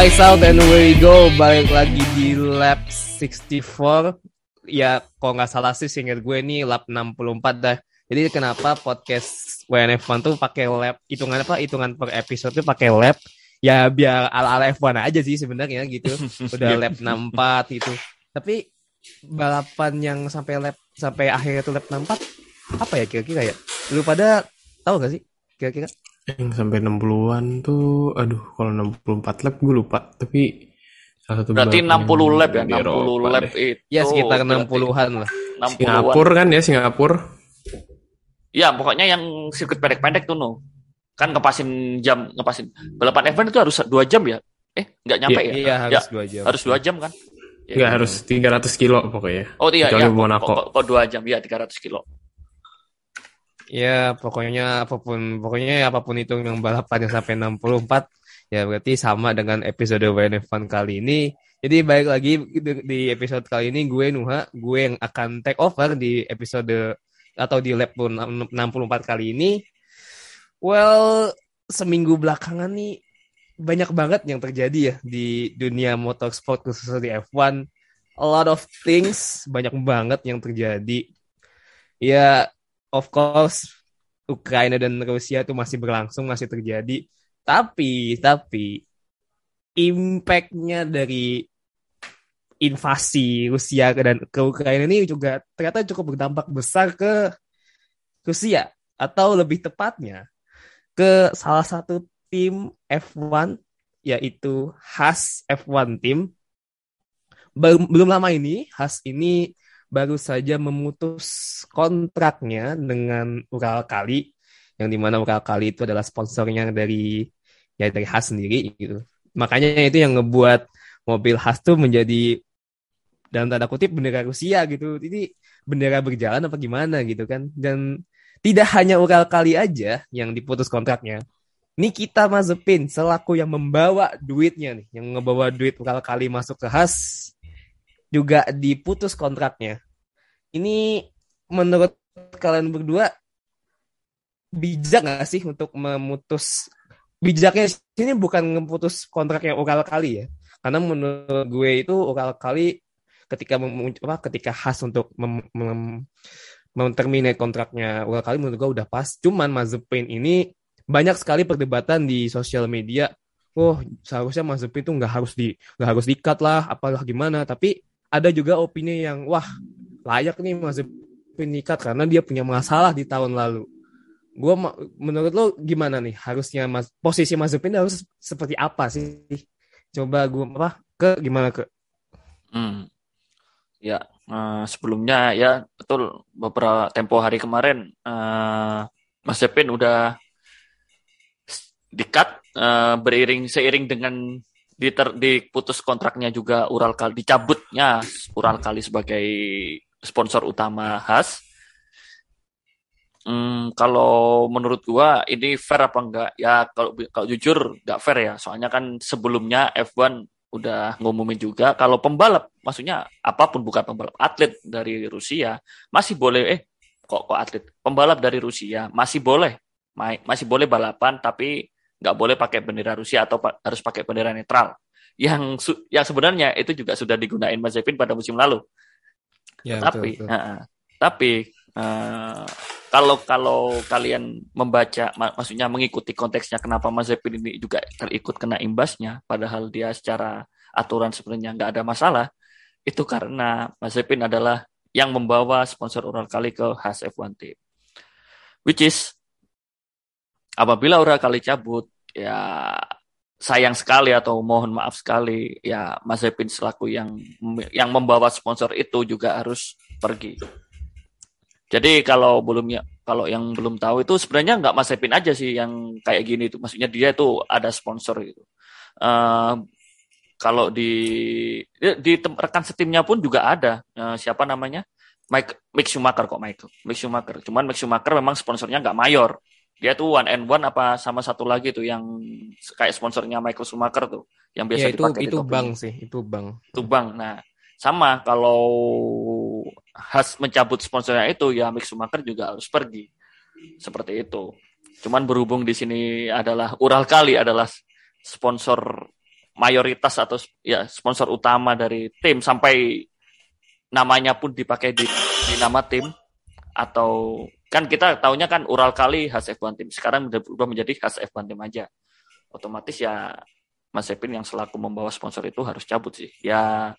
Lights out and away we go Balik lagi di lap 64 Ya kalau nggak salah sih singkat gue ini lap 64 dah Jadi kenapa podcast WNF1 tuh pakai lap Hitungan apa? Hitungan per episode tuh pakai lap Ya biar ala-ala F1 aja sih sebenarnya gitu Udah lap 64 gitu Tapi balapan yang sampai lap sampai akhirnya tuh lap 64 apa ya kira-kira ya? Lu pada tahu gak sih kira-kira? Yang sampai 60-an tuh, aduh kalau 64 lap gue lupa. Tapi salah satu Berarti balapan 60 yang lap ya, di 60 Eropa lap deh. itu. Ya sekitar berarti 60-an lah. 60-an. Singapura kan ya, Singapura. Ya, pokoknya yang sirkuit pendek-pendek tuh, no. Kan ngepasin jam, ngepasin. Balapan event itu harus 2 jam ya? Eh, nggak nyampe ya? Iya harus Ya, dua jam. Harus 2 jam kan? Ya. Nggak harus 300 kilo pokoknya. Oh iya, Kecuali iya. Kok, kok, kok 2 jam? Ya, 300 kilo. Ya pokoknya apa pun pokoknya ya apa pun itu yang balapannya sampai 64 ya berarti sama dengan episode WNF Fun kali ini. Jadi baik lagi di episode kali ini gue Nuha, gue yang akan take over di episode atau di lap 64 kali ini. Well, seminggu belakangan nih banyak banget yang terjadi ya di dunia motorsport khususnya di F1. A lot of things, banyak banget yang terjadi. Ya, of course Ukraina dan Rusia itu masih berlangsung, masih terjadi. Tapi, tapi impact-nya dari invasi Rusia dan ke Ukraina ini juga ternyata cukup berdampak besar ke Rusia atau lebih tepatnya ke salah satu tim F1 yaitu Haas F1 Team. Belum, belum lama ini Haas ini baru saja memutus kontraknya dengan Ural Kali yang di mana Ural Kali itu adalah sponsornya dari ya dari Haas sendiri gitu. Makanya itu yang ngebuat mobil Haas tuh menjadi dalam tanda kutip bendera Rusia gitu. Ini bendera berjalan apa gimana gitu kan. Dan tidak hanya Ural Kali aja yang diputus kontraknya. Nikita Mazepin selaku yang membawa duitnya nih, yang ngebawa duit Ural Kali masuk ke Haas juga diputus kontraknya. Ini menurut kalian berdua bijak nggak sih untuk memutus bijaknya sini bukan memutus kontrak yang Ural Kali ya. Karena menurut gue itu Ural Kali ketika mem, apa, ketika khas untuk mem, mem, terminate kontraknya Ural Kali menurut gue udah pas. Cuman Mazepin ini banyak sekali perdebatan di sosial media. Oh, seharusnya Mazepin tuh nggak harus di nggak harus dikat lah, apalah gimana. Tapi ada juga opini yang wah layak nih Mazepin dikat karena dia punya masalah di tahun lalu. Gue menurut lo gimana nih? Harusnya mas, posisi Mazepin harus seperti apa sih? Coba gue apa ke gimana ke? Hmm. Ya, uh, sebelumnya ya betul beberapa tempo hari kemarin uh, Mas Jepin udah dikat uh, beriring seiring dengan diter, diputus kontraknya juga Ural Kali dicabutnya Ural Kali sebagai sponsor utama Has. Hmm, kalau menurut gua ini fair apa enggak? Ya kalau kalau jujur enggak fair ya. Soalnya kan sebelumnya F1 udah ngumumin juga kalau pembalap maksudnya apa pun bukan pembalap atlet dari Rusia masih boleh eh kok kok atlet pembalap dari Rusia masih boleh masih boleh balapan tapi nggak boleh pakai bendera Rusia atau pa harus pakai bendera netral. Yang yang sebenarnya itu juga sudah digunain Mazepin pada musim lalu. Ya, tapi betul, betul. Uh, tapi uh, kalau kalau kalian membaca mak maksudnya mengikuti konteksnya kenapa Mazepin ini juga terikut kena imbasnya padahal dia secara aturan sebenarnya nggak ada masalah itu karena Mazepin adalah yang membawa sponsor Ural Kali ke Haas F1 Team which is apabila Ural Kali cabut ya sayang sekali atau mohon maaf sekali ya Mazepin selaku yang yang membawa sponsor itu juga harus pergi jadi kalau belumnya kalau yang belum tahu itu sebenarnya nggak Mazepin aja sih yang kayak gini itu. Maksudnya dia itu ada sponsor gitu. Uh, kalau di di rekan setimnya pun juga ada uh, siapa namanya Mike Mick Schumacher kok Michael Mick Schumacher. Cuman Mick Schumacher memang sponsornya nggak mayor. Dia tuh one and one apa sama satu lagi tuh yang kayak sponsornya Michael Schumacher tuh yang biasa ya, itu, dipakai itu di bang sih itu bang. Itu bang. Nah sama kalau Has mencabut sponsornya itu ya Mick Schumacher juga harus pergi. Seperti itu. Cuman berhubung di sini adalah Ural Kali adalah sponsor mayoritas atau ya sponsor utama dari tim sampai namanya pun dipakai di, di nama tim atau kan kita tahunya kan Ural kali khas F1 tim sekarang udah berubah menjadi khas F1 tim aja. Otomatis ya Mas Epin yang selaku membawa sponsor itu harus cabut sih. Ya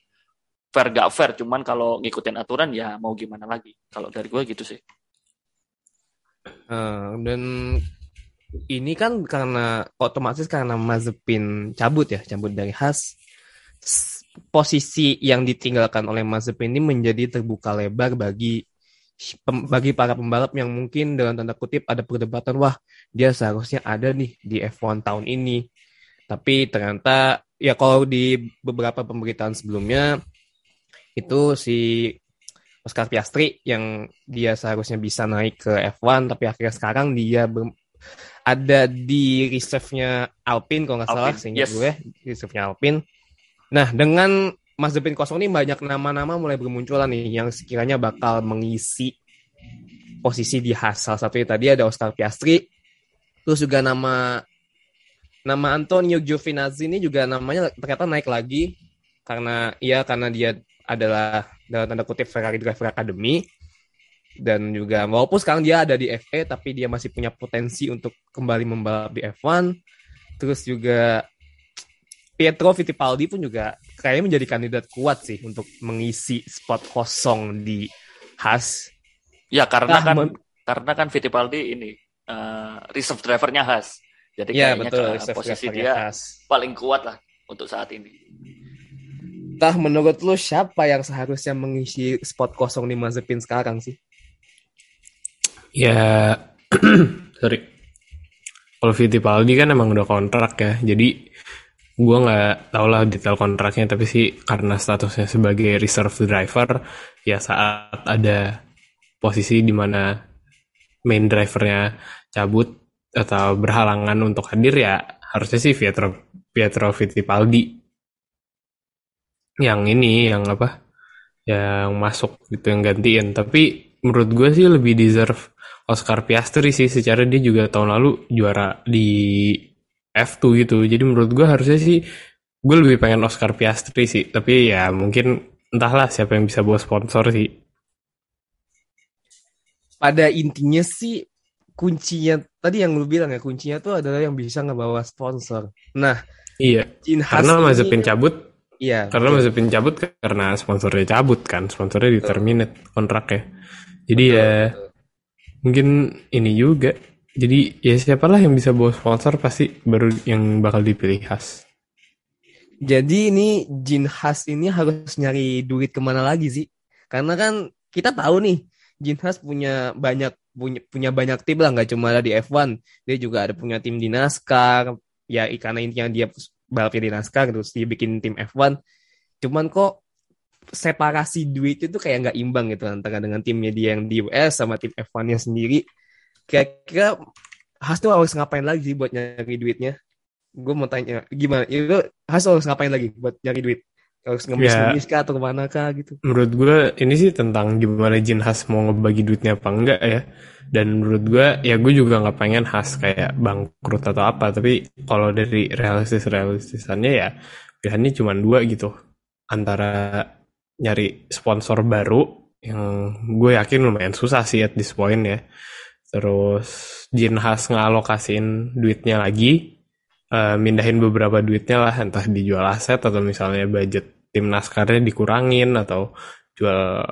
fair gak fair cuman kalau ngikutin aturan ya mau gimana lagi. Kalau dari gue gitu sih. Uh, dan ini kan karena otomatis karena Mazepin cabut ya, cabut dari Haas. Posisi yang ditinggalkan oleh Mazepin ini menjadi terbuka lebar bagi bagi para pembalap yang mungkin dalam tanda kutip ada perdebatan wah dia seharusnya ada nih di F1 tahun ini. Tapi ternyata ya kalau di beberapa pemberitaan sebelumnya itu si Oscar Piastri yang dia seharusnya bisa naik ke F1 tapi akhirnya sekarang dia ada di reserve-nya Alpine kalau nggak salah sehingga yes. gue reserve-nya Alpine. Nah dengan Mazepin kosong ini banyak nama-nama mulai bermunculan nih yang sekiranya bakal mengisi posisi di Haas. Salah satunya tadi ada Oscar Piastri, terus juga nama nama Antonio Giovinazzi ini juga namanya ternyata naik lagi karena ya karena dia adalah dalam tanda kutip Ferrari Driver Academy dan juga walaupun sekarang dia ada di FE tapi dia masih punya potensi untuk kembali membalap di F1 terus juga Pietro Fittipaldi pun juga kayaknya menjadi kandidat kuat sih untuk mengisi spot kosong di Haas. Ya karena nah, kan karena kan Fittipaldi ini uh, reserve drivernya Haas. Jadi ya, kayaknya betul, posisi dia Haas. paling kuat lah untuk saat ini. Tah menurut lu siapa yang seharusnya mengisi spot kosong di Mazepin sekarang sih? Ya, sorry. Kalau Fittipaldi kan emang udah kontrak ya, jadi gue nggak tau lah detail kontraknya, tapi sih karena statusnya sebagai reserve driver, ya saat ada posisi di mana main drivernya cabut atau berhalangan untuk hadir ya harusnya sih Pietro Pietro Fittipaldi yang ini yang apa yang masuk gitu yang gantiin. Tapi menurut gue sih lebih deserve Oscar Piastri sih. Secara dia juga tahun lalu juara di F2 gitu jadi menurut gue harusnya sih gue lebih pengen Oscar Piastri sih tapi ya mungkin entahlah siapa yang bisa bawa sponsor sih pada intinya sih kuncinya tadi yang lu bilang ya kuncinya tuh adalah yang bisa ngebawa sponsor nah iya karena Mazepin cabut Iya. Karena masih pencabut karena sponsornya cabut kan, sponsornya di terminate kontraknya. Jadi betul, ya betul. mungkin ini juga. Jadi ya siapalah yang bisa bawa sponsor pasti baru yang bakal dipilih khas. Jadi ini Jin Has ini harus nyari duit ke mana lagi sih? Karena kan kita tahu nih Jin Has punya banyak punya punya banyak tim lah nggak cuma ada di F1 dia juga ada punya tim di NASCAR ya karena intinya dia balapnya di NASCAR terus dia bikin tim F1 cuman kok separasi duit itu kayak nggak imbang gitu antara dengan timnya dia yang di US sama tim F1-nya sendiri kira-kira Has tuh harus ngapain lagi sih buat nyari duitnya? Gue mau tanya gimana? Itu Has harus ngapain lagi buat nyari duit? Harus ngemis-ngemis kah atau ke mana kah gitu? Menurut gue ini sih tentang gimana Jin Has mau ngebagi duitnya apa enggak ya. Dan menurut gue ya gue juga nggak pengen khas kayak bangkrut atau apa. Tapi kalau dari realistis realistisannya ya pilihannya cuma dua gitu. Antara nyari sponsor baru yang gue yakin lumayan susah sih at this point ya terus Jin Has ngalokasiin duitnya lagi uh, mindahin beberapa duitnya lah entah dijual aset atau misalnya budget tim naskarnya dikurangin atau jual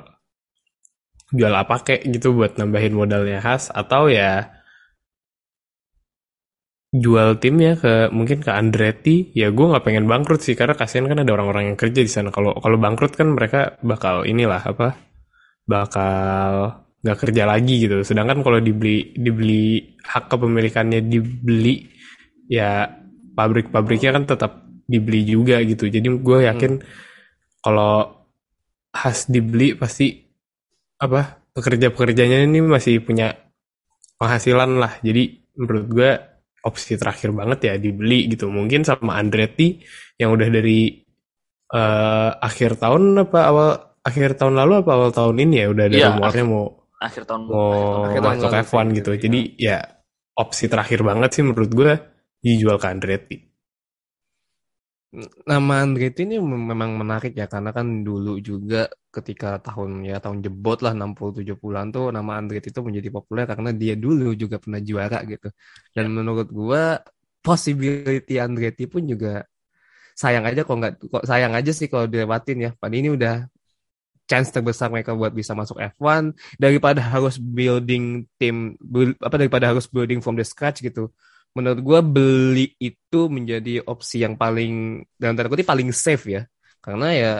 jual apa kayak gitu buat nambahin modalnya khas atau ya jual tim ya ke mungkin ke Andretti. Ya gue nggak pengen bangkrut sih karena kasihan kan ada orang-orang yang kerja di sana. Kalau kalau bangkrut kan mereka bakal inilah apa bakal nggak kerja lagi gitu sedangkan kalau dibeli dibeli hak kepemilikannya dibeli ya pabrik-pabriknya kan tetap dibeli juga gitu jadi gue yakin hmm. kalau khas dibeli pasti apa pekerja-pekerjanya ini masih punya penghasilan lah. Jadi menurut gue opsi terakhir banget ya dibeli gitu. Mungkin sama Andretti yang udah dari uh, akhir tahun apa awal akhir tahun lalu apa awal tahun ini ya udah ada ya, rumornya mau akhir tahun mau akhir tahun masuk F1 gitu. Jadi ya opsi terakhir banget sih menurut gue dijual ke Andretti. Nama Andretti ini mem- memang menarik ya karena kan dulu juga ketika tahun ya tahun jebot lah 60 70-an tuh nama Andretti itu menjadi populer karena dia dulu juga pernah juara gitu. Dan menurut gua possibility Andretti pun juga sayang aja kok nggak kok sayang aja sih kalau dilewatin ya. Padahal ini udah chance terbesar mereka buat bisa masuk F1 daripada harus building tim apa daripada harus building from the scratch gitu. Menurut gua beli itu menjadi opsi yang paling dalam tanda kutip paling safe ya. Karena ya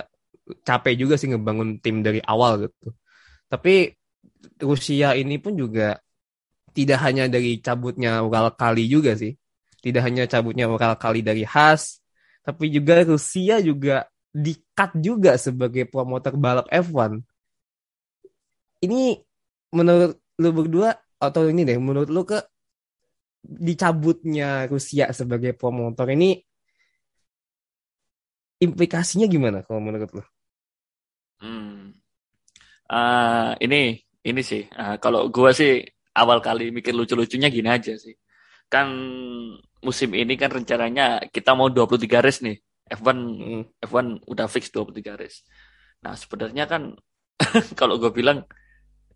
capek juga sih ngebangun tim dari awal gitu. Tapi Rusia ini pun juga tidak hanya dari cabutnya Ural Kali juga sih. Tidak hanya cabutnya Ural Kali dari Haas, tapi juga Rusia juga di-cut juga sebagai promotor balap F1. Ini menurut lu berdua atau ini deh, menurut lu ke dicabutnya Rusia sebagai promotor ini implikasinya gimana kalau menurut lu? Hmm. Ah, ini ini sih ah, kalau gua sih awal kali mikir lucu-lucunya gini aja sih. Kan musim ini kan rencananya kita mau 23 race nih. F1 Mm. F1 udah fix 23 race. Nah, sebenarnya kan kalau gue bilang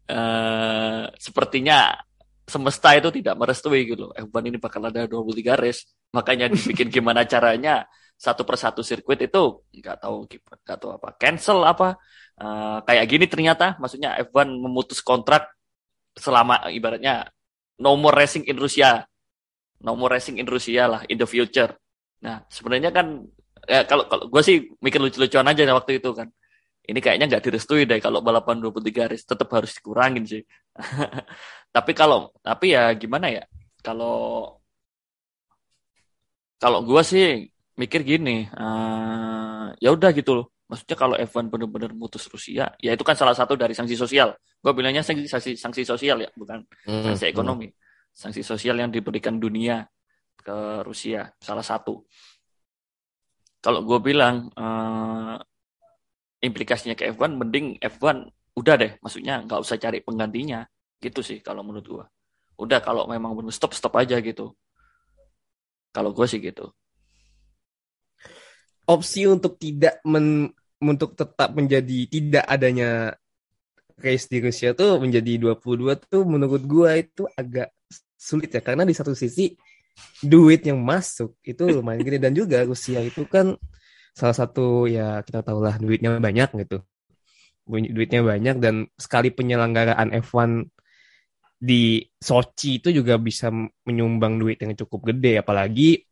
eh, sepertinya semesta itu tidak merestui gitu. F1 ini bakal ada 23 race. Makanya dibikin gimana caranya satu persatu sirkuit itu nggak tahu gimana, nggak tahu apa cancel apa Eh, kayak gini ternyata maksudnya F1 memutus kontrak selama ibaratnya no more racing in Rusia no more racing in Rusia lah in the future nah sebenarnya kan ya, kalau kalau gue sih mikir lucu-lucuan aja waktu itu kan. Ini kayaknya nggak direstui deh kalau balapan 23 race tetap harus dikurangin sih. Tapi kalau tapi ya gimana ya? Kalau kalau gue sih mikir gini eh, ya udah gitu loh. Maksudnya kalau F1 benar-benar mutus Rusia ya itu kan salah satu dari sanksi sosial. Gue bilangnya sanksi, sanksi sanksi sosial ya bukan Hmm, sanksi ekonomi. Sanksi sosial yang diberikan dunia ke Rusia salah satu kalau gue bilang eh, implikasinya ke F1 mending F1 udah deh. Maksudnya nggak usah cari penggantinya. Gitu sih kalau menurut gue udah kalau memang benar stop stop aja gitu. Kalau gue sih gitu. Opsi untuk tidak men untuk tetap menjadi tidak adanya race di Rusia tuh menjadi 22 tuh menurut gua itu agak sulit ya. Karena di satu sisi duit yang masuk itu lumayan gede dan juga Rusia itu kan salah satu ya kita tahu lah duitnya banyak gitu duitnya banyak dan sekali penyelenggaraan F1 di Sochi itu juga bisa menyumbang duit yang cukup gede apalagi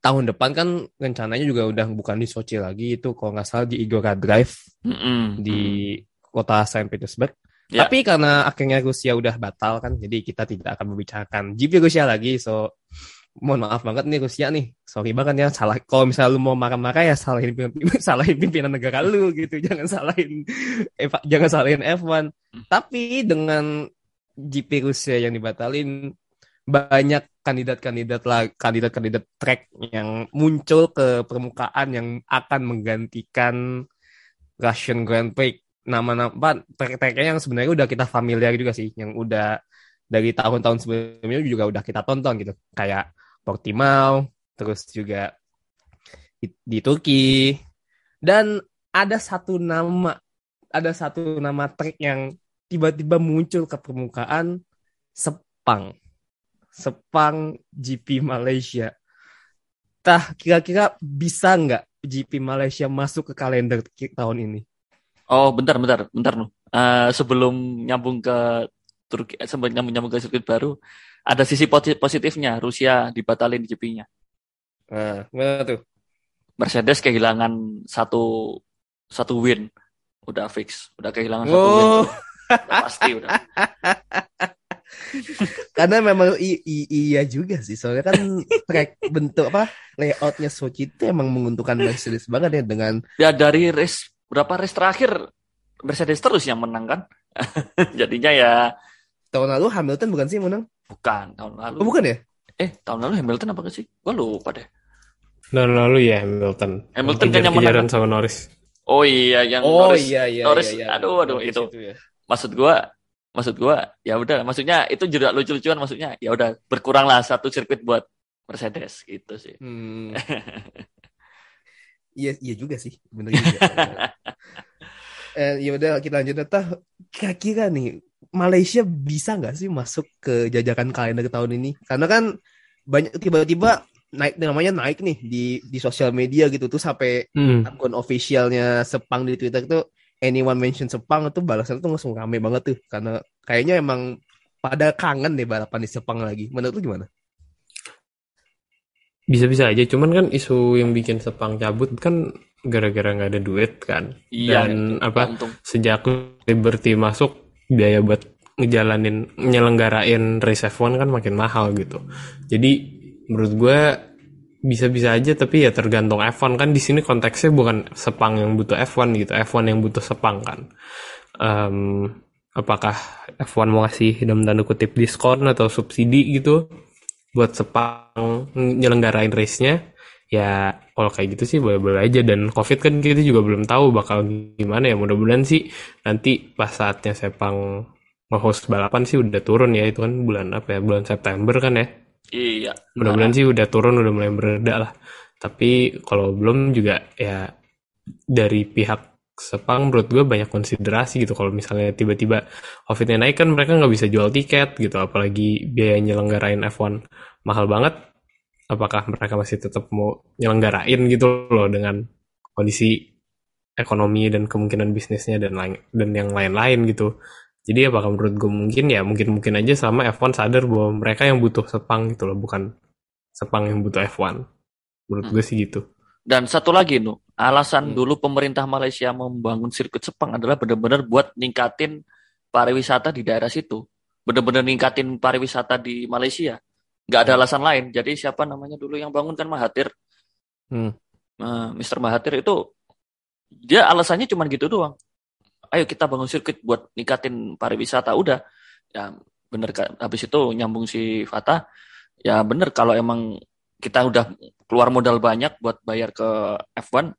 tahun depan kan rencananya juga udah bukan di Sochi lagi itu kalau nggak salah di Igora Drive Mm-mm. di kota Saint Petersburg. Ya. Tapi karena akhirnya Rusia udah batal kan, jadi kita tidak akan membicarakan GP Rusia lagi. So, mohon maaf banget nih Rusia nih. Sorry banget ya, salah. Kalau misalnya lu mau marah-marah ya salahin pimpinan, salahin pimpinan negara lu gitu. Jangan salahin, F- jangan salahin F1. Tapi dengan GP Rusia yang dibatalin, banyak kandidat-kandidat lah, kandidat-kandidat track yang muncul ke permukaan yang akan menggantikan Russian Grand Prix nama-nama track-tracknya yang sebenarnya udah kita familiar juga sih, yang udah dari tahun-tahun sebelumnya juga udah kita tonton gitu, kayak Portimao, terus juga di, di Turki, dan ada satu nama, ada satu nama track yang tiba-tiba muncul ke permukaan, Sepang, Sepang GP Malaysia. Tah, kira-kira bisa nggak GP Malaysia masuk ke kalender tahun ini? Oh, bentar, bentar, bentar nu. Eh, sebelum nyambung ke Turki, eh, sebelum nyambung, nyambung ke sirkuit baru, ada sisi posi- positifnya. Rusia dibatalin GP-nya. Nah, gimana tuh? Mercedes kehilangan satu satu win, udah fix, udah kehilangan satu win, Oh, udah pasti udah. karena memang i- i- iya juga sih. Soalnya kan track bentuk apa layoutnya Sochi itu emang menguntungkan Mercedes banget ya dengan Ya dari race berapa race terakhir Mercedes terus yang menang kan. Jadinya ya tahun lalu Hamilton bukan sih yang menang? bukan tahun lalu. Oh, bukan ya? Eh, tahun lalu Hamilton apa sih? Gue lupa deh. Dan lalu ya Hamilton. Hamilton kan yang menang. sama Norris. Oh iya yang Oh Norris. iya iya Norris, iya, iya. aduh, aduh, Norris itu. ya. Maksud gua maksud gua ya udah maksudnya itu juga lucu-lucuan maksudnya ya udah berkuranglah satu sirkuit buat Mercedes gitu sih. Hmm. Iya, iya juga sih, bener juga. eh, ya udah kita lanjut Tah. Kira-kira nih Malaysia bisa nggak sih masuk ke jajakan kalender tahun ini? Karena kan banyak tiba-tiba naik namanya naik nih di di sosial media gitu tuh sampai Hmm. akun officialnya Sepang di Twitter tuh anyone mention Sepang itu balasan tuh langsung rame banget tuh karena kayaknya emang pada kangen deh balapan di Sepang lagi. Menurut lu gimana? Bisa-bisa aja, cuman kan isu yang bikin Sepang cabut kan gara-gara nggak ada duit kan. Iya, Dan itu, apa untung. sejak Liberty masuk biaya buat ngejalanin nyelenggarain race F1 kan makin mahal gitu. Jadi menurut gue bisa-bisa aja tapi ya tergantung F1 kan di sini konteksnya bukan Sepang yang butuh F1 gitu, F1 yang butuh Sepang kan. Em, apakah F1 mau ngasih dalam tanda kutip diskon atau subsidi gitu buat Sepang nyelenggarain race-nya? Ya kalau kayak gitu sih boleh-boleh aja dan COVID kan kita juga belum tahu bakal gimana ya. Mudah-mudahan sih nanti pas saatnya Sepang nge-host balapan sih udah turun ya itu kan bulan apa ya bulan September kan ya Iya. mudah-mudahan sih udah turun udah mulai mereda lah tapi kalau belum juga ya dari pihak Sepang menurut gue banyak konsiderasi gitu. Kalau misalnya tiba-tiba COVID-nya naik kan mereka nggak bisa jual tiket gitu. Apalagi biaya nyelenggarain F1 mahal banget. Apakah mereka masih tetap mau nyelenggarain gitu loh dengan kondisi ekonomi dan kemungkinan bisnisnya dan lain dan yang lain-lain gitu. Jadi apakah menurut gue mungkin? Ya mungkin mungkin aja sama F1 sadar bahwa mereka yang butuh Sepang gitu loh bukan Sepang yang butuh F1 menurut Hmm. gue sih gitu. Dan satu lagi, Nu, alasan Hmm. dulu pemerintah Malaysia membangun sirkuit Sepang adalah benar-benar buat ningkatin pariwisata di daerah situ. Benar-benar ningkatin pariwisata di Malaysia. Nggak ada alasan lain. Jadi siapa namanya dulu yang bangun kan Mahathir. Hmm. Eh, Mr. Mahathir itu dia alasannya cuma gitu doang. Ayo kita bangun sirkuit buat ningkatin pariwisata. Udah. Ya bener. Habis itu nyambung si Fatah. Ya bener kalau emang kita udah keluar modal banyak buat bayar ke F1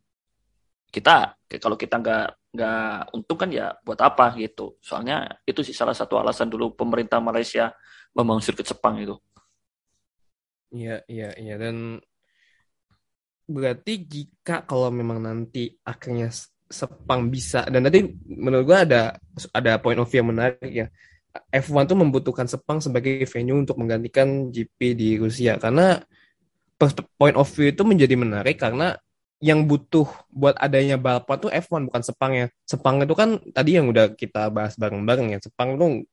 kita kalau kita nggak nggak untung kan ya buat apa gitu soalnya itu sih salah satu alasan dulu pemerintah Malaysia membangun sirkuit Sepang itu Iya, iya, iya. Dan berarti jika kalau memang nanti akhirnya Sepang bisa, dan nanti menurut gua ada ada point of view yang menarik ya. F1 tuh membutuhkan Sepang sebagai venue untuk menggantikan GP di Rusia karena point of view itu menjadi menarik karena yang butuh buat adanya balapan tuh F1 bukan Sepang ya. Sepang itu kan tadi yang udah kita bahas bareng-bareng ya. Sepang itu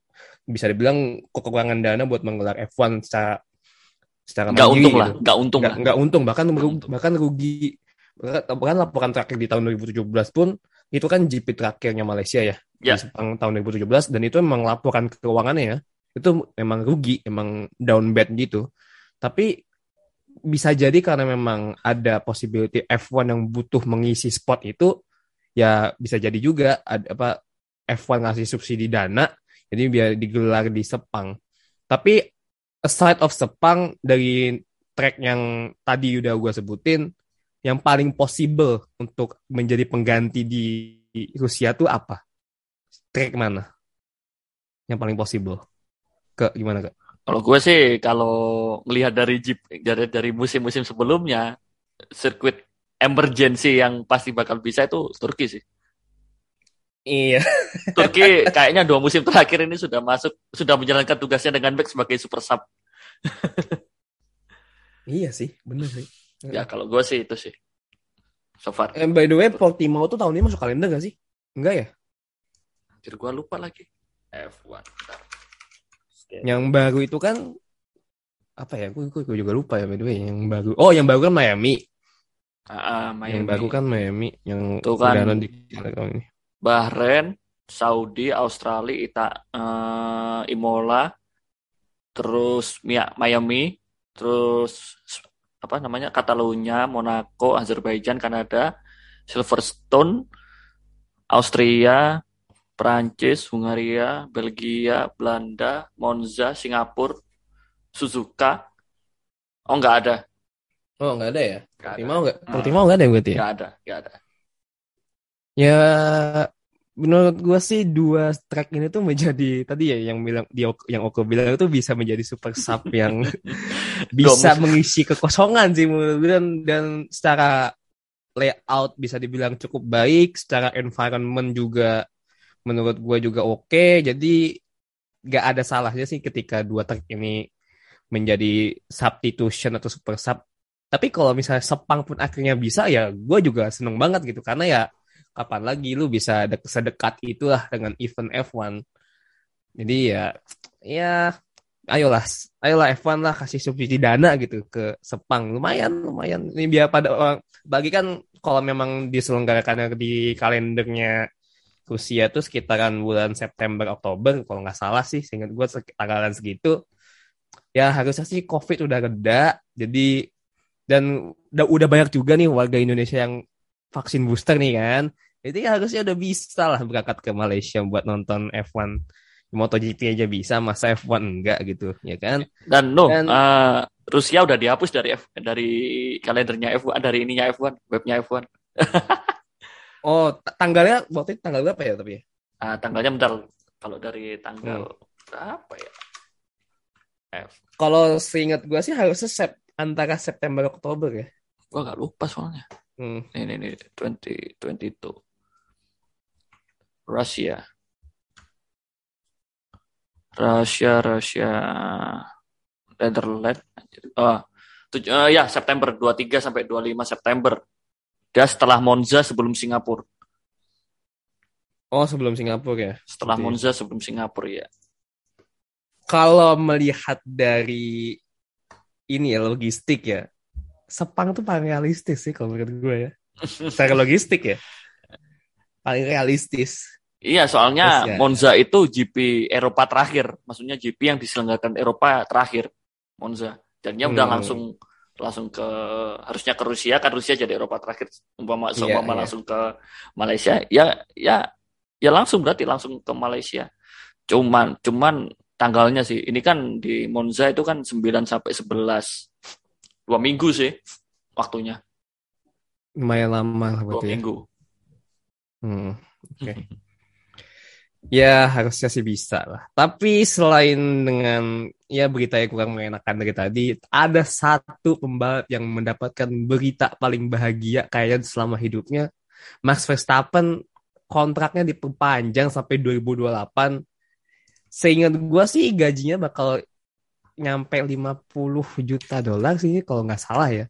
bisa dibilang kekurangan dana buat menggelar F1 secara secara nggak mandiri untung gitu lah nggak untung nggak lah nggak untung bahkan Nggak merugi, untung. bahkan rugi bahkan, bahkan laporan terakhir di tahun 2017 pun itu kan GP terakhirnya Malaysia ya Ya. di Sepang tahun 2017 dan itu memang laporan keuangannya ya itu memang rugi emang down bad gitu tapi bisa jadi karena memang ada possibility F1 yang butuh mengisi spot itu ya bisa jadi juga ada apa F1 ngasih subsidi dana jadi biar digelar di Sepang tapi aside of Sepang dari track yang tadi udah gue sebutin yang paling possible untuk menjadi pengganti di Rusia tuh apa? Track mana? Yang paling possible? Ke gimana kak? Kalau gue sih kalau ngelihat dari jeep dari dari musim-musim sebelumnya sirkuit emergency yang pasti bakal bisa itu Turki sih Iya. Turki kayaknya dua musim terakhir ini sudah masuk sudah menjalankan tugasnya dengan baik sebagai super sub Iya sih, bener sih. ya kalau gue sih itu sih so far Eh, by the way, Portimao tuh tahun ini masuk kalender gak sih? Enggak ya? Anjir gue lupa lagi F1 Bentar. Yang baru itu kan apa ya? Gue, gue, gue juga lupa ya by the way. Yang baru. Oh, yang baru kan Miami. Ah, Miami. Yang baru kan Miami. Yang Tuh kan. di tahun ini. Bahrain, Saudi, Australia, Ita, eh, Imola, terus Mia- Miami, terus apa namanya Catalunya, Monaco, Azerbaijan, Kanada, Silverstone, Austria, Prancis, Hungaria, Belgia, Belanda, Monza, Singapura, Suzuka. Oh nggak ada, Oh, nggak ada ya? ada, Portimao nggak? Hmm. Portimao nggak ada ya berarti ya? nggak ada, nggak ada. Ya, menurut gue sih dua track ini tuh menjadi tadi ya yang bilang dia yang Oko bilang itu bisa menjadi super sub yang bisa mengisi kekosongan sih menurut gue dan, dan secara layout bisa dibilang cukup baik, secara environment juga menurut gue juga oke. Jadi gak ada salahnya sih ketika dua track ini menjadi substitution atau super sub. Tapi kalau misalnya Sepang pun akhirnya bisa ya gue juga seneng banget gitu karena ya kapan lagi lu bisa dek sedekat itulah dengan event F1. Jadi ya ya ayolah ayolah F1 lah kasih subsidi dana gitu ke Sepang lumayan lumayan ini biar pada orang bagi kan kalau memang diselenggarakan di kalendernya Rusia tuh sekitaran bulan September Oktober kalau nggak salah sih seingat gue sekitaran segitu ya harusnya sih COVID udah reda jadi dan udah, udah banyak juga nih warga Indonesia yang vaksin booster nih kan jadi harusnya udah bisa lah berangkat ke Malaysia buat nonton F1 MotoGP aja bisa masa F1 enggak gitu ya kan Dan no, Dan- uh, Rusia udah dihapus dari F, dari kalendernya F1, dari ininya F1, webnya F1. oh tanggalnya waktu itu tanggal berapa ya tapi? Ah, tanggalnya bentar. Kalau dari tanggal Hmm. berapa ya? F. kalau seingat gue sih harusnya sep antara September Oktober ya Gua nggak lupa soalnya. hmm. Ini ini 2022. Rusia. Rusia, Rusia, Netherlands. Oh, tuj- eh, ya September 23 sampai 25 September. Dia setelah Monza sebelum Singapura. oh sebelum Singapura ya Setelah ya. Monza sebelum Singapura ya. kalau melihat dari ini ya logistik ya Sepang tuh paling realistis sih kalau menurut gue ya secara logistik ya paling realistis Iya, soalnya Terus ya. Monza itu GP Eropa terakhir. Maksudnya GP yang diselenggarakan Eropa terakhir. Monza. Jadinya udah Hmm. langsung langsung ke harusnya ke Rusia kan Rusia jadi Eropa terakhir. Umpama seumpama iya. langsung ke Malaysia, ya ya ya langsung berarti langsung ke Malaysia. Cuman cuman tanggalnya sih. Ini kan di Monza itu kan 9 sampai 11. Dua minggu sih waktunya. lumayan lama lah Dua berarti ya. minggu. Hmm, oke. Ya harusnya sih bisa lah. Tapi selain dengan ya berita yang kurang mengenakan dari tadi, ada satu pembalap yang mendapatkan berita paling bahagia kayaknya selama hidupnya. Max Verstappen kontraknya diperpanjang sampai 2028. Seingat gua sih gajinya bakal nyampe 50 juta dolar sih kalau nggak salah ya.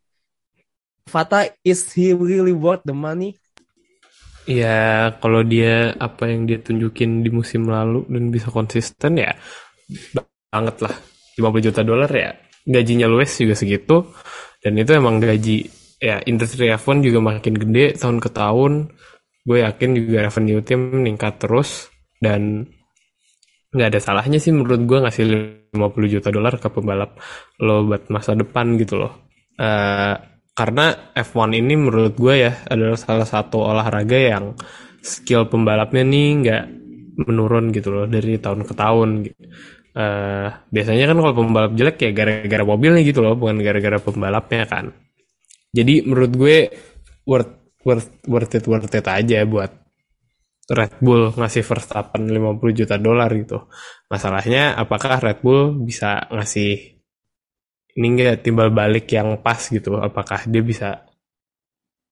Fata, is he really worth the money? Ya, kalau dia apa yang dia tunjukin di musim lalu dan bisa konsisten ya banget lah. 50 juta dolar ya. Gajinya Lewis juga segitu dan itu emang gaji ya industri F1 juga makin gede tahun ke tahun. Gue yakin juga revenue tim meningkat terus dan nggak ada salahnya sih menurut gue ngasih 50 juta dolar ke pembalap lo buat masa depan gitu loh. Eh, karena F1 ini menurut gue ya adalah salah satu olahraga yang skill pembalapnya nih nggak menurun gitu loh dari tahun ke tahun. Eh, biasanya kan kalau pembalap jelek ya gara-gara mobilnya gitu loh bukan gara-gara pembalapnya kan jadi menurut gue worth worth worth it worth it aja buat Red Bull ngasih Verstappen 50 juta dolar gitu masalahnya apakah Red Bull bisa ngasih ini enggak timbal balik yang pas gitu. Apakah dia bisa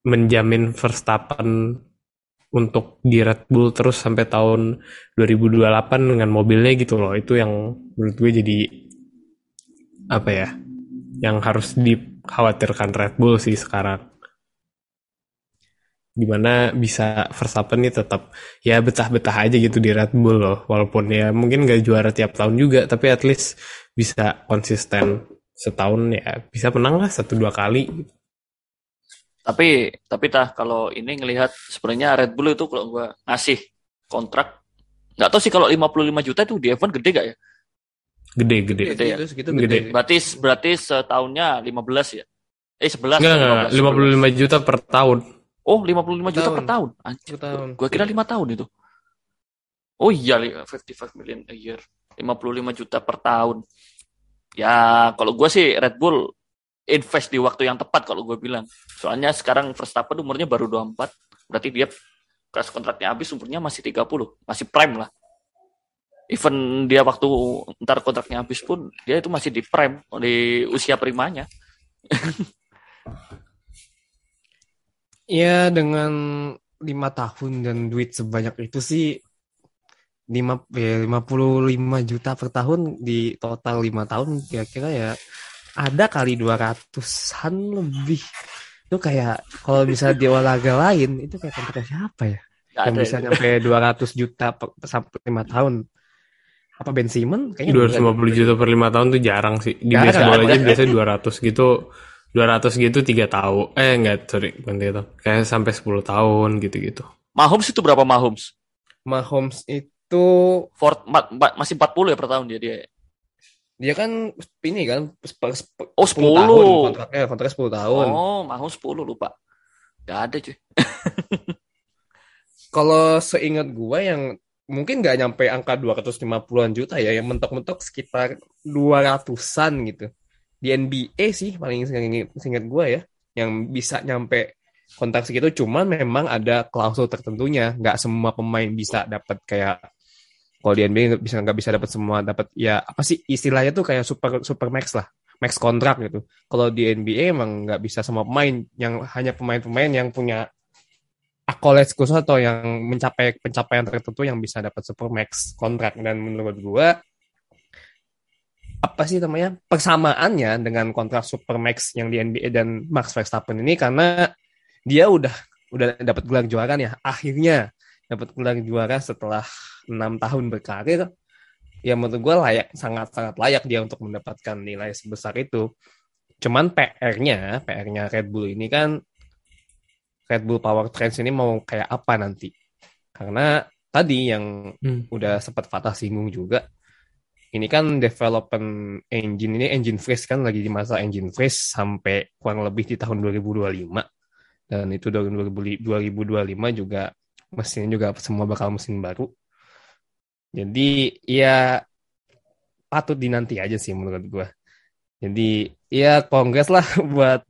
menjamin Verstappen untuk di Red Bull terus sampai tahun 2028 dengan mobilnya gitu loh? Itu yang menurut gue jadi apa ya yang harus dikhawatirkan Red Bull sih sekarang. Di mana bisa Verstappen nih tetap ya betah-betah aja gitu di Red Bull loh. Walaupun ya mungkin gak juara tiap tahun juga tapi at least bisa konsisten setahun ya bisa menang lah satu dua kali Tapi tapi tah kalau ini ngelihat sebenarnya Red Bull itu kalau gua ngasih kontrak nggak tahu sih kalau 55 juta itu di F1 gede gak ya? gede gede Gede ya? Segitu, segitu Gede. gede. Berarti berarti setahunnya 15 ya? Eh 11 enggak enggak 15, 55 juta per tahun Oh 55 juta per Tahun. tahun. Anjir, Per tahun. Gua kira 5 tahun itu. Oh iya li- 55 million a year. 55 juta per tahun. Ya kalau gua sih Red Bull invest di waktu yang tepat kalau gue bilang. Soalnya sekarang Verstappen umurnya baru 24. Berarti dia kelas kontraknya habis umurnya masih 30. Masih prime lah. Even dia waktu ntar kontraknya habis pun dia itu masih di prime, di usia primanya. Ya dengan lima tahun dan duit sebanyak itu sih lima ya, 55 juta per tahun di total lima tahun kira-kira ya ada kali 200-an lebih. Itu kayak kalau bisa di olahraga lain itu kayak kontrak siapa ya? Nggak Yang ada bisa itu. nyampe 200 juta per, sampai lima tahun. Apa Ben Simmons? Kayaknya enggak. 250 juta per 5 tahun tuh jarang sih. Di baseball jarang. aja biasanya 200 gitu. 200 gitu 3 tahun. Eh enggak, sorry, bukan 3 tahun. Kayak sampai 10 tahun gitu-gitu. Mahomes itu berapa Mahomes? Mahomes itu Fort, empat- empat- masih 40 ya per tahun dia dia. dia kan ini kan Oh 10 10. tahun kontraknya kontraknya 10 tahun. Oh Mahomes 10 lupa. Gak ada cuy. Kalau seingat gua yang mungkin nggak nyampe angka 250-an juta ya, yang mentok-mentok sekitar 200-an gitu. Di NBA sih paling seingat seingat gua ya, yang bisa nyampe kontrak segitu cuman memang ada klausul tertentunya, nggak semua pemain bisa dapat kayak kalau di NBA bisa nggak bisa dapat semua dapat ya apa sih istilahnya tuh kayak super super max lah max kontrak gitu. Kalau di NBA emang nggak bisa semua pemain yang hanya pemain-pemain yang punya accolades khusus atau yang mencapai pencapaian tertentu yang bisa dapat super max kontrak. Dan menurut gua apa sih namanya persamaannya dengan kontrak super max yang di NBA dan Max Verstappen ini karena dia udah udah dapat gelar juara nih ya akhirnya dapat gelar juara setelah enam tahun berkarir. Ya menurut gue layak sangat sangat layak dia untuk mendapatkan nilai sebesar itu. Cuman PR-nya PR-nya Red Bull ini kan Red Bull Power Trends ini mau kayak apa nanti? Karena tadi yang Hmm. udah sempat Fatah singgung juga ini kan development engine ini engine freeze kan lagi di masa engine freeze sampai kurang lebih di tahun 2025 dan itu tahun 2000 2025 juga mesin juga semua bakal mesin baru. Jadi ya patut dinanti aja sih menurut gua. Jadi ya kongres lah buat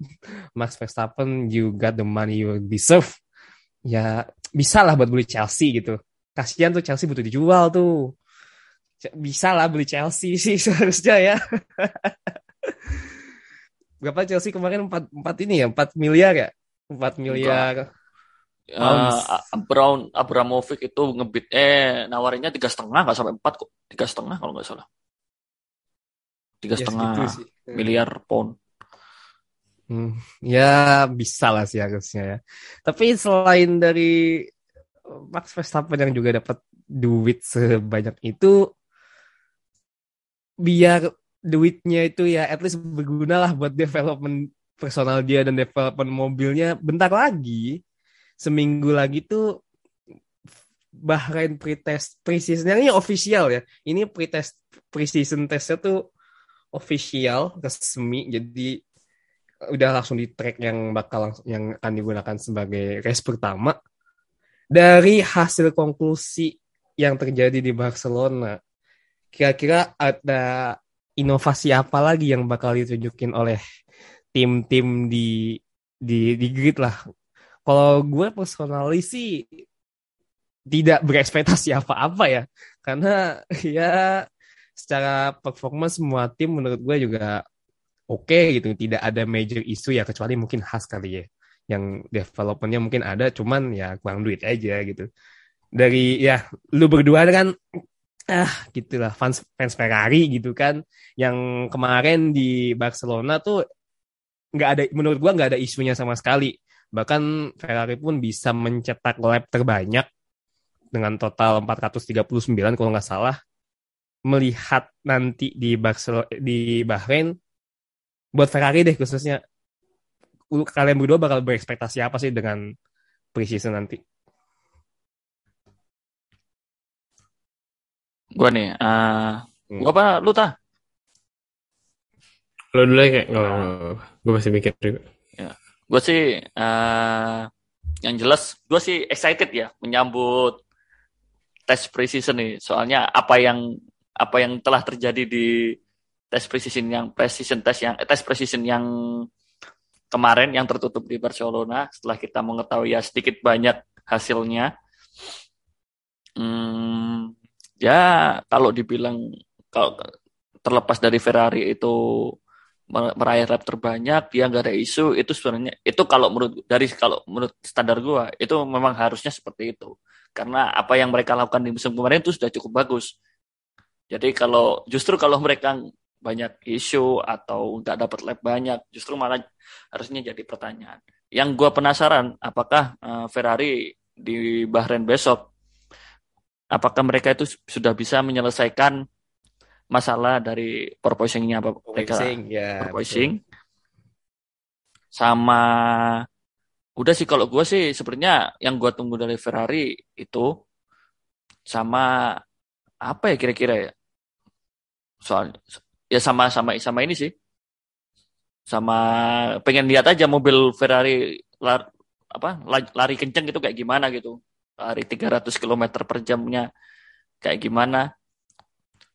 Max Verstappen. You got the money you deserve. Ya bisa lah buat beli Chelsea gitu. Kasihan tuh Chelsea butuh dijual tuh. Bisa lah beli Chelsea sih seharusnya ya. Berapa Chelsea kemarin? 4, 4 ini ya? 4 miliar ya? 4 miliar. Eh, Pounds. Brown Abramovich itu ngebit eh nawarinnya tiga setengah nggak sampai empat kok tiga setengah kalau nggak salah tiga ya setengah sih. miliar pound Hmm, ya bisa lah sih harusnya ya. Tapi selain dari Max Verstappen yang juga dapat duit sebanyak itu, biar duitnya itu ya at least berguna lah buat development personal dia dan development mobilnya bentar lagi. Seminggu lagi tuh Bahrain pretest pre-season ini official ya. Ini pretest pre-season testnya tuh official resmi. Jadi udah langsung di track yang bakal langsung yang akan digunakan sebagai race pertama. Dari hasil konklusi yang terjadi di Barcelona kira-kira ada inovasi apa lagi yang bakal ditunjukin oleh tim-tim di di di grid lah kalau gue personally sih tidak berekspektasi apa-apa ya. Karena ya secara performa semua tim menurut gue juga oke gitu. Tidak ada major isu ya kecuali mungkin khas kali ya. Yang developernya mungkin ada cuman ya kurang duit aja gitu. Dari ya lu berdua kan ah gitulah fans fans Ferrari gitu kan. Yang kemarin di Barcelona tuh nggak ada menurut gua nggak ada isunya sama sekali bahkan Ferrari pun bisa mencetak lap terbanyak dengan total 439 kalau nggak salah melihat nanti di Barcelona di Bahrain buat Ferrari deh khususnya kalian berdua bakal berekspektasi apa sih dengan preseason nanti? gua nih eh Hmm. gua apa lu tah Lo dulu ya kayak, nggak gue masih mikir juga. Gue sih eh yang jelas gue sih excited ya menyambut tes preseason nih. Soalnya apa yang apa yang telah terjadi di tes preseason yang preseason tes yang eh, tes preseason yang kemarin yang tertutup di Barcelona. Setelah kita mengetahui ya sedikit banyak hasilnya. Hmm, ya kalau dibilang kalau terlepas dari Ferrari itu meraih lap terbanyak dia nggak ada isu itu sebenarnya itu kalau menurut dari kalau menurut standar gua itu memang harusnya seperti itu. Karena apa yang mereka lakukan di musim kemarin itu sudah cukup bagus. Jadi kalau justru kalau mereka banyak isu atau nggak dapat lap banyak justru malah harusnya jadi pertanyaan. Yang gua penasaran apakah uh, Ferrari di Bahrain besok apakah mereka itu sudah bisa menyelesaikan masalah dari porpoisingnya apa mereka ya, sama udah sih kalau gue sih sebenarnya yang gue tunggu dari Ferrari itu sama apa ya kira-kira ya? Soal ya sama sama sama ini sih. Sama pengen lihat aja mobil Ferrari lar, apa lari kenceng itu kayak gimana gitu. Lari 300 km per jamnya kayak gimana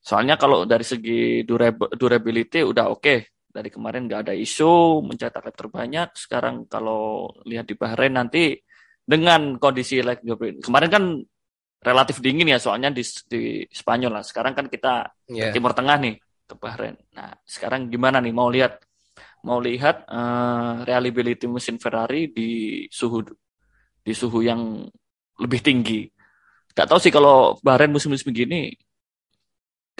Soalnya kalau dari segi durability udah oke. Okay. Dari kemarin nggak ada isu, mencetak lap terbanyak. Sekarang kalau lihat di Bahrain nanti dengan kondisi like kemarin kan relatif dingin ya soalnya di, di Spanyol lah. Sekarang kan kita yeah. Timur Tengah nih ke Bahrain. Nah sekarang gimana nih mau lihat mau lihat uh, reliability mesin Ferrari di suhu di suhu yang lebih tinggi. Gak tahu sih kalau Bahrain musim-musim begini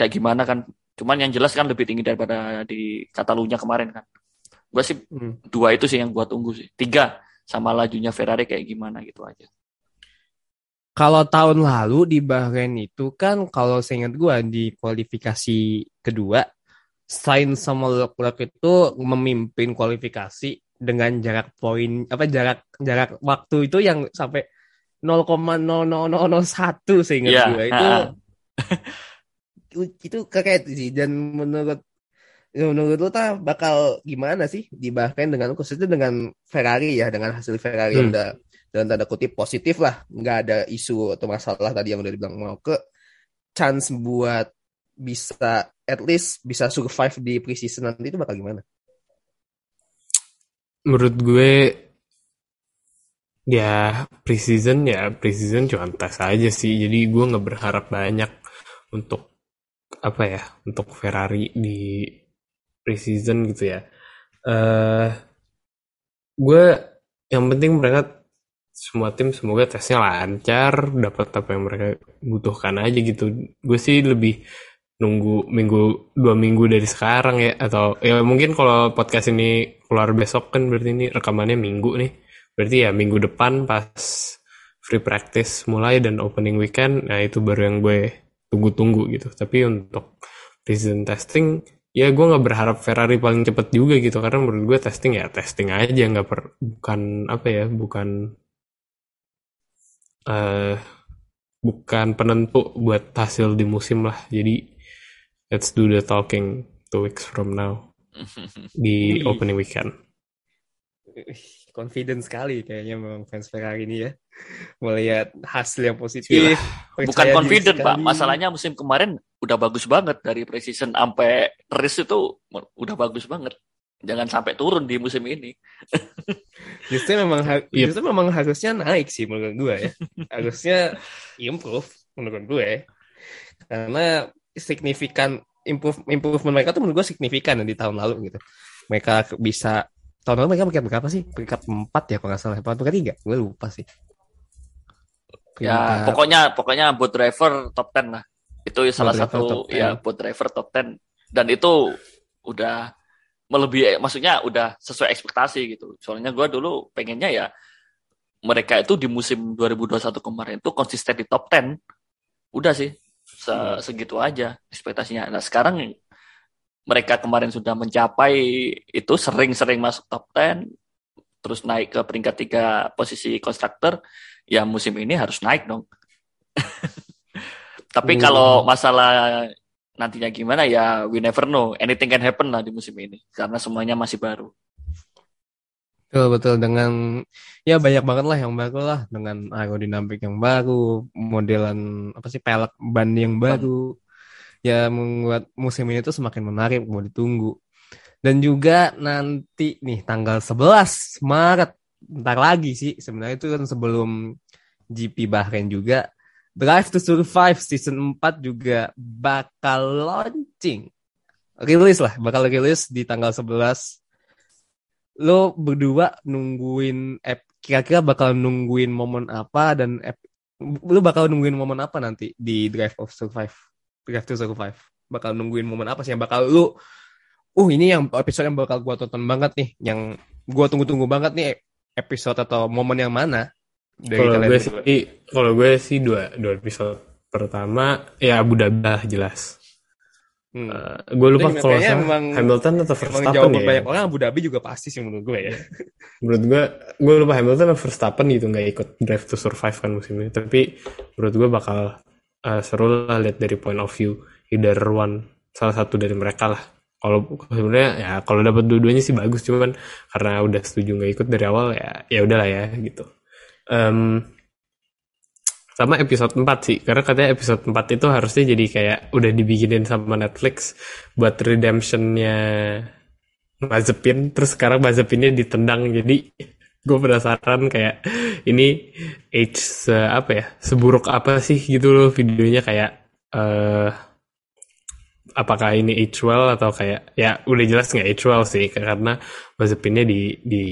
kayak gimana kan. Cuman yang jelas kan lebih tinggi daripada di Catalunya kemarin kan. Gue sih hmm. dua itu sih yang gue tunggu sih. Tiga sama lajunya Ferrari kayak gimana gitu aja. Kalau tahun lalu di Bahrain itu kan kalau saya ingat gue di kualifikasi kedua Sainz sama Leclerc itu memimpin kualifikasi dengan jarak poin apa jarak jarak waktu itu yang sampai 0,00001 seingat yeah. gue itu itu itu sih dan menurut menurut lu tak bakal gimana sih dibahkan dengan khususnya dengan Ferrari ya dengan hasil Ferrari hmm. yang udah dan tanda kutip positif lah nggak ada isu atau masalah tadi yang udah dibilang mau ke chance buat bisa at least bisa survive di preseason nanti itu bakal gimana? Menurut gue ya preseason ya preseason cuma tes aja sih jadi gue nggak berharap banyak untuk apa ya untuk Ferrari di preseason gitu ya. Uh, gue yang penting mereka semua tim semoga tesnya lancar, dapat apa yang mereka butuhkan aja gitu. Gue sih lebih nunggu minggu dua minggu dari sekarang ya atau ya mungkin kalau podcast ini keluar besok kan berarti ini rekamannya minggu nih berarti ya minggu depan pas free practice mulai dan opening weekend nah itu baru yang gue tunggu-tunggu gitu. Tapi untuk season testing ya gue nggak berharap Ferrari paling cepet juga gitu. Karena menurut gue testing ya testing aja nggak per bukan apa ya bukan uh, bukan penentu buat hasil di musim lah. Jadi let's do the talking two weeks from now di opening weekend confident sekali kayaknya memang fans Ferrari ini ya melihat hasil yang positif. Bukan confident pak, masalahnya musim kemarin udah bagus banget dari precision sampai race itu udah bagus banget. Jangan sampai turun di musim ini. justru memang yep. justru memang harusnya naik sih menurut gue ya. harusnya improve menurut gue. Karena signifikan improve improvement mereka tuh menurut gue signifikan di tahun lalu gitu. Mereka bisa tahun lalu mereka peringkat berapa sih? Peringkat empat ya kalau nggak salah. Peringkat tiga? Gue lupa sih. Ya, pokoknya pokoknya buat driver top 10 lah. Itu salah satu ya buat driver top 10 dan itu udah melebihi maksudnya udah sesuai ekspektasi gitu. Soalnya gue dulu pengennya ya mereka itu di musim 2021 kemarin itu konsisten di top 10. Udah sih se hmm. segitu aja ekspektasinya. Nah, sekarang mereka kemarin sudah mencapai itu sering-sering masuk top 10 terus naik ke peringkat tiga posisi konstruktor ya musim ini harus naik dong. Tapi hmm. kalau masalah nantinya gimana ya we never know. Anything can happen lah di musim ini karena semuanya masih baru. Betul betul. Dengan ya banyak banget lah yang baru lah. Dengan aerodinamik yang baru modelan apa sih pelek ban yang baru ya membuat musim ini tuh semakin menarik mau ditunggu. Dan juga nanti nih tanggal 11 Maret ntar lagi sih sebenarnya itu kan sebelum GP Bahrain juga Drive to Survive season 4 juga bakal launching rilis lah, bakal rilis di tanggal 11. Lo berdua nungguin ep, kira-kira bakal nungguin momen apa dan ep, lo bakal nungguin momen apa nanti di Drive of Survive? Drive to Survive. Bakal nungguin momen apa sih yang bakal lo uh ini yang episode yang bakal gua tonton banget nih, yang gua tunggu-tunggu banget nih episode atau momen yang mana? Kalau gue sih, kalau gue sih dua dua episode. Pertama ya Abu Dhabi lah jelas. Hmm. Eh, gue lupa kalau memang- Hamilton atau Verstappen ya. banyak orang Abu Dhabi juga pasti sih menurut gue ya. Menurut gue, gue lupa Hamilton atau Verstappen gitu nggak ikut Drive to Survive kan musim ini. Tapi menurut gue bakal eh, seru lah lihat dari point of view either one salah satu dari mereka lah. Kalau sebenarnya ya kalau dapat dua-duanya sih bagus cuman karena udah setuju nggak ikut dari awal ya ya udahlah ya gitu. Em, sama episode 4 sih karena katanya episode 4 itu harusnya jadi kayak udah dibikinin sama Netflix buat redemptionnya Mazepin terus sekarang Mazepinnya ditendang jadi gue penasaran kayak ini age se apa ya seburuk apa sih gitu loh videonya kayak eh apakah ini age well atau kayak ya udah jelas nggak age well sih karena Mazepinnya di di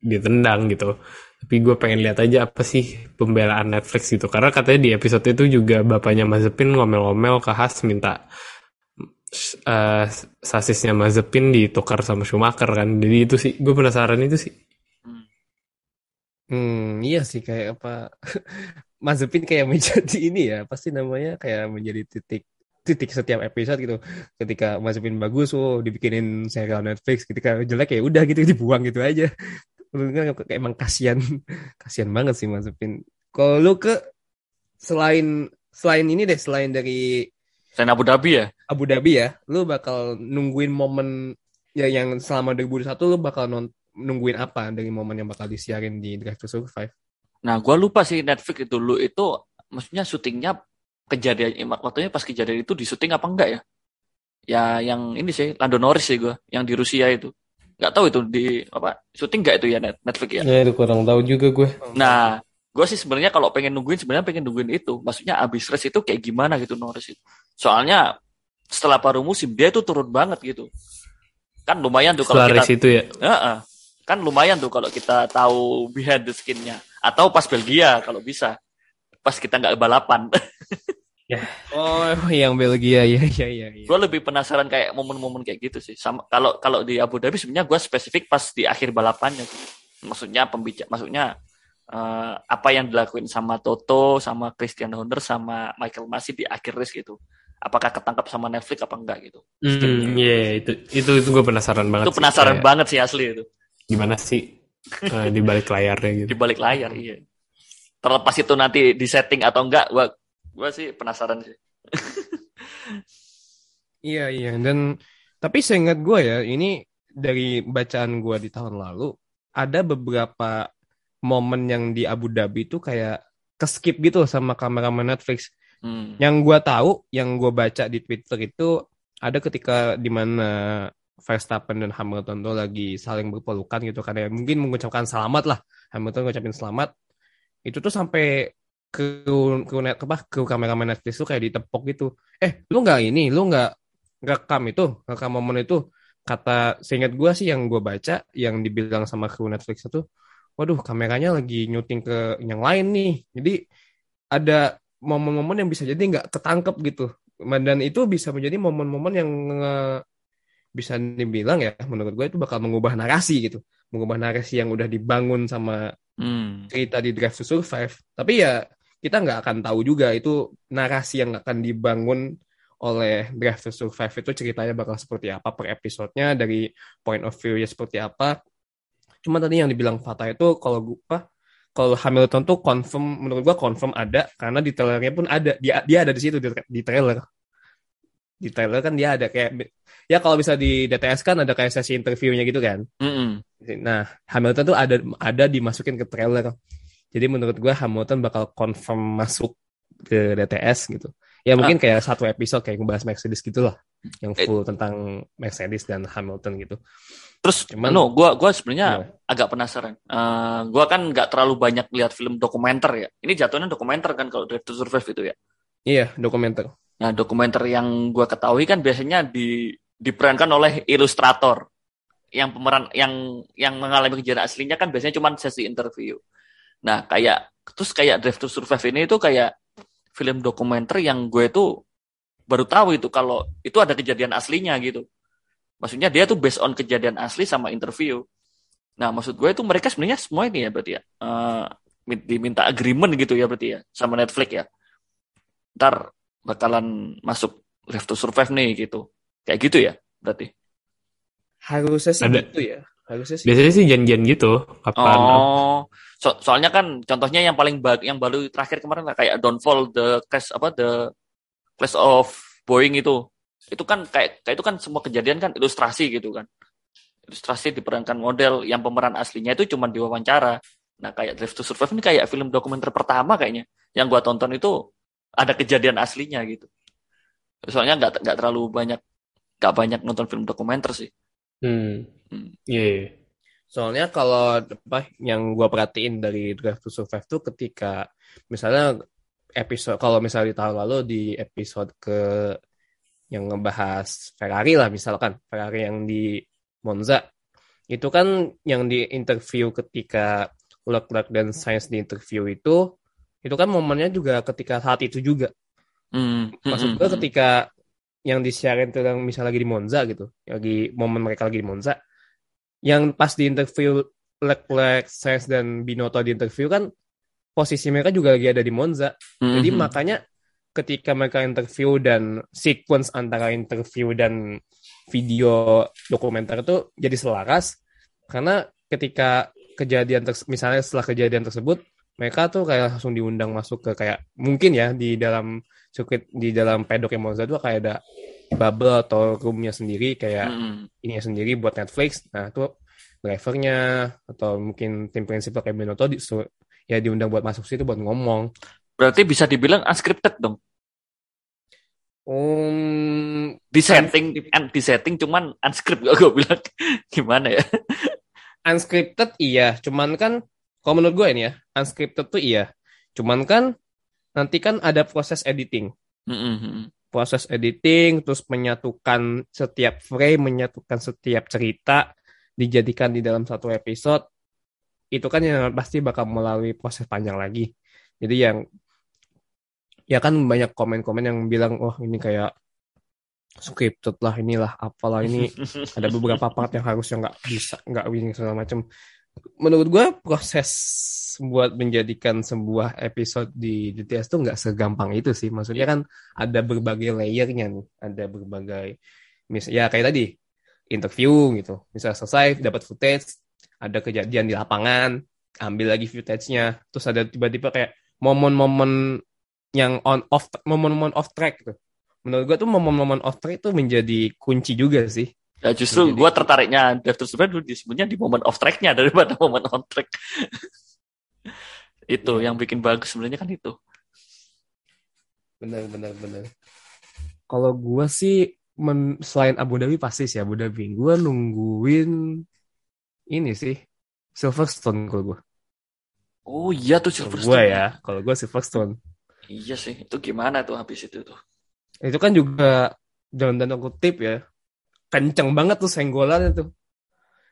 ditendang gitu. Tapi gue pengen lihat aja apa sih pembelaan Netflix gitu. Karena katanya di episode itu juga bapaknya Mazepin ngomel-ngomel ke Haas minta eh, sasisnya Mazepin ditukar sama Schumacher kan. Jadi itu sih gue penasaran itu sih Hmm, iya sih kayak apa Mazepin kayak menjadi ini ya pasti namanya kayak menjadi titik titik setiap episode gitu. Ketika Mazepin bagus oh dibikinin serial Netflix ketika jelek ya udah gitu dibuang gitu aja. Kayak emang kasihan kasihan banget sih Mazepin kalau lu ke selain selain ini deh selain dari Selain Abu Dhabi ya. Abu Dhabi ya lu bakal nungguin momen ya yang selama 2021 lu bakal non- nungguin apa dari momen yang bakal disiarin di Drive to Survive Nah, gua lupa sih Netflix itu dulu itu maksudnya syutingnya kejadian waktunya pas kejadian itu di syuting apa enggak ya? Ya yang ini sih Lando Norris sih gua, yang di Rusia itu. Nggak tahu itu di apa syuting nggak itu ya Net- Netflix ya. ya itu kurang tahu juga gue Nah, gue sih sebenarnya kalau pengen nungguin sebenarnya pengen nungguin itu. Maksudnya abis race itu kayak gimana gitu Norris itu. Soalnya setelah paruh musim dia itu turun banget gitu. Kan lumayan tuh kalau setelah kita itu ya Heeh. Kan lumayan tuh kalau kita tahu behind the skin-nya atau pas Belgia kalau bisa. Pas kita nggak balapan. Oh, yang Belgia ya ya ya. ya. gue lebih penasaran kayak momen-momen kayak gitu sih. Sama kalau kalau di Abu Dhabi sebenarnya gue spesifik pas di akhir balapannya. Maksudnya pembicara, maksudnya eh, apa yang dilakuin sama Toto, sama Christian Horner, sama Michael Masi di akhir race gitu. Apakah ketangkap sama Netflix apa enggak gitu? Hmm, iya itu itu itu gue penasaran banget Itu sih. penasaran Kayak banget sih asli itu gimana sih eh, di balik layarnya gitu di balik layar iya. Terlepas itu nanti di setting atau enggak, gua gua sih penasaran sih. Iya iya dan tapi seingat gue ya ini dari bacaan gue di tahun lalu ada beberapa momen yang di Abu Dhabi itu kayak keskip gitu sama kameramen Netflix. Hmm. Yang gue tahu, yang gue baca di Twitter itu ada ketika di mana Verstappen dan Hamilton tuh lagi saling berpelukan gitu kan ya. Mungkin mengucapkan selamat lah. Hamilton ngucapin selamat. Itu tuh sampai kru kru net apa kru kameramen Netflix tuh kayak ditepok gitu. Eh lu nggak ini lu nggak rekam itu rekam momen itu kata seingat gue sih yang gue baca yang dibilang sama kru Netflix itu waduh kameranya lagi nyuting ke yang lain nih. Jadi ada momen-momen yang bisa jadi nggak ketangkep gitu. Dan itu bisa menjadi momen-momen yang eh, bisa dibilang ya menurut gue itu bakal mengubah narasi gitu. Mengubah narasi yang udah dibangun sama Hmm. cerita di Drive to Survive. Tapi ya kita nggak akan tahu juga itu narasi yang akan dibangun oleh Drive to Survive itu ceritanya bakal seperti apa per episodenya dari point of view-nya seperti apa. Cuma tadi yang dibilang Fata itu kalau gue kalau Hamilton tuh confirm menurut gua confirm ada karena di trailernya pun ada. Dia dia ada di situ di, di trailer di trailer kan dia ada kayak ya kalau bisa di DTS kan ada kayak sesi interviewnya gitu kan Mm-mm. nah Hamilton tuh ada ada dimasukin ke trailer jadi menurut gua Hamilton bakal confirm masuk ke DTS gitu ya mungkin kayak satu episode kayak ngebahas Mercedes gitu lah yang full tentang Mercedes dan Hamilton gitu Terus, Cuman- no, gua gua sebenarnya Gimana? agak penasaran. Eh, gua kan nggak terlalu banyak lihat film dokumenter ya. Ini jatuhnya dokumenter kan kalau Drive to Survive itu ya. iya dokumenter Nah, dokumenter yang gua ketahui kan biasanya di diperankan oleh ilustrator yang pemeran yang yang mengalami kejadian aslinya kan biasanya cuma sesi interview. Nah, kayak terus kayak Drive to Survive ini itu kayak film dokumenter yang gue tuh baru tahu itu kalau itu ada kejadian aslinya gitu. Maksudnya dia tuh based on kejadian asli sama interview. Nah, maksud gue itu mereka sebenarnya semua ini ya berarti ya. Uh, diminta agreement gitu ya berarti ya sama Netflix ya. Ntar bakalan masuk Drive to Survive nih gitu. Kayak gitu ya berarti. Harusnya sih Ada. gitu ya. Harusnya sih. Biasanya sih janjian gitu. Kapan? Oh, so- soalnya kan contohnya yang paling baru yang baru terakhir kemarin lah kayak Downfall the Crash apa the Clash of Boeing itu. Itu kan kayak kayak itu kan semua kejadian kan ilustrasi gitu kan. Ilustrasi diperankan model yang pemeran aslinya itu cuma diwawancara. Nah, kayak Drive to Survive ini kayak film dokumenter pertama kayaknya. Yang gua tonton itu ada kejadian aslinya gitu. Soalnya nggak nggak terlalu banyak nggak banyak nonton film dokumenter sih. Hmm. Hmm. Iya. iya. Soalnya kalau apa yang gua perhatiin dari Drive to Survive tuh ketika misalnya episode kalau misalnya di tahun lalu di episode ke yang ngebahas Ferrari lah misalkan Ferrari yang di Monza itu kan yang di interview ketika Leclerc dan Sainz di interview itu itu kan momennya juga ketika saat itu juga Hmm. maksud gue ketika yang disiarin tuh yang misalnya lagi di Monza gitu lagi momen mereka lagi di Monza yang pas di interview Leclerc, Sainz dan Binotto di interview kan posisi mereka juga lagi ada di Monza jadi Mhm. makanya ketika mereka interview dan sequence antara interview dan video dokumenter itu jadi selaras karena ketika kejadian misalnya setelah kejadian tersebut mereka tuh kayak langsung diundang masuk ke kayak mungkin ya di dalam sirkuit di dalam pedok yang Monza tuh kayak ada bubble atau roomnya sendiri kayak Mhm. ininya sendiri buat Netflix. Nah, itu drivernya atau mungkin tim prinsipal kayak Binotto di, su- ya diundang buat masuk situ buat ngomong. Berarti bisa dibilang unscripted dong. Um, Di setting, di setting cuman unscript gak gue bilang gimana ya? unscripted iya, cuman kan kalau menurut gue ini ya, unscripted tuh iya. Cuman kan nanti kan ada proses editing. Mhm. Proses editing terus menyatukan setiap frame, menyatukan setiap cerita dijadikan di dalam satu episode. Itu kan yang pasti bakal melalui proses panjang lagi. Jadi yang ya kan banyak komen-komen yang bilang oh ini kayak scripted lah inilah apalah ini ada beberapa part yang harusnya nggak bisa nggak winning segala macam menurut gue proses buat menjadikan sebuah episode di DTS tuh nggak segampang itu sih. Maksudnya kan ada berbagai layernya nih. Ada berbagai mis ya kayak tadi interview gitu. Misal selesai dapat footage ada kejadian di lapangan ambil lagi footage-nya. Terus ada tiba-tiba kayak momen-momen yang on off momen-momen off track gitu menurut gue tuh momen-momen off track itu menjadi kunci juga sih Ya justru Jadi- gue tertariknya to Survive dulu disebutnya di momen off track-nya daripada momen on track. itu Iya. yang bikin bagus sebenarnya kan itu. benar benar benar kalau gua sih men- selain Abu Dhabi pasti sih Abu Dhabi gua nungguin ini sih Silverstone kalau gua Oh iya tuh Silverstone. gua ya kalau gua Silverstone Iya sih, itu gimana tuh habis itu tuh? itu kan juga dalam tanda kutip ya kenceng banget tuh senggolannya tuh.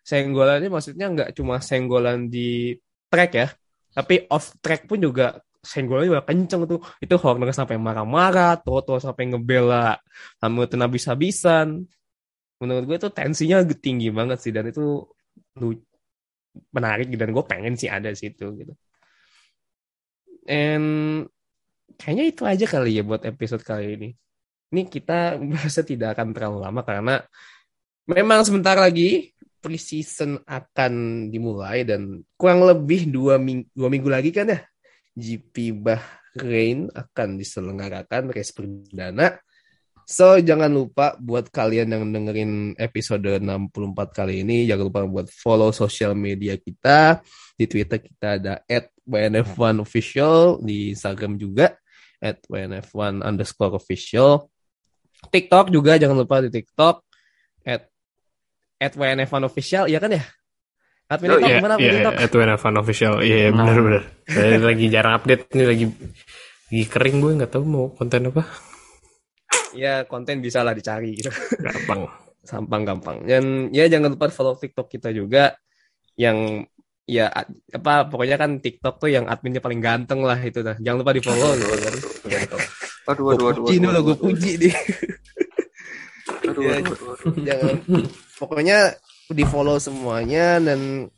Senggolannya maksudnya nggak cuma senggolan di track ya tapi off track pun juga senggolannya juga kenceng tuh. Itu Horner sampai marah-marah Toto sampai ngebela Hamilton habis-habisan menurut gue tuh tensinya tinggi banget sih dan itu menarik dan gue pengen sih ada situ gitu. And kayaknya itu aja kali ya buat episode kali ini ini kita bahasnya tidak akan terlalu lama karena memang sebentar lagi preseason akan dimulai dan kurang lebih dua minggu, dua minggu lagi kan ya GP Bahrain akan diselenggarakan race perdana. So jangan lupa buat kalian yang dengerin episode 64 kali ini jangan lupa buat follow sosial media kita di Twitter kita ada @wnf1official di Instagram juga @wnf1 underscore official TikTok juga jangan lupa di TikTok at at WNF1 official ya kan ya? Admin Oh, TikTok iya, gimana admin iya, TikTok? itu Fun official. Iya, iya, Nah. benar-benar. Saya lagi jarang update nih lagi lagi kering gue nggak tahu mau konten apa. Ya konten bisa lah dicari gitu. Gampang. Sampang gampang. Dan ya jangan lupa follow TikTok kita juga yang ya apa pokoknya kan TikTok tuh yang adminnya paling ganteng lah itu dah. Jangan lupa di follow gitu kan. Waduh, waduh, puji dulu, waduh, gue puji nih. waduh, Ya, waduh, waduh, waduh. jangan pokoknya di follow semuanya dan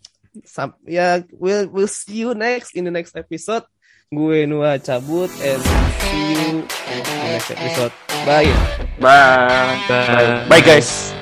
sam- ya we'll we'll see you next in the next episode gue Nuha cabut and see you in the next episode bye Bye. Bye. Bye guys.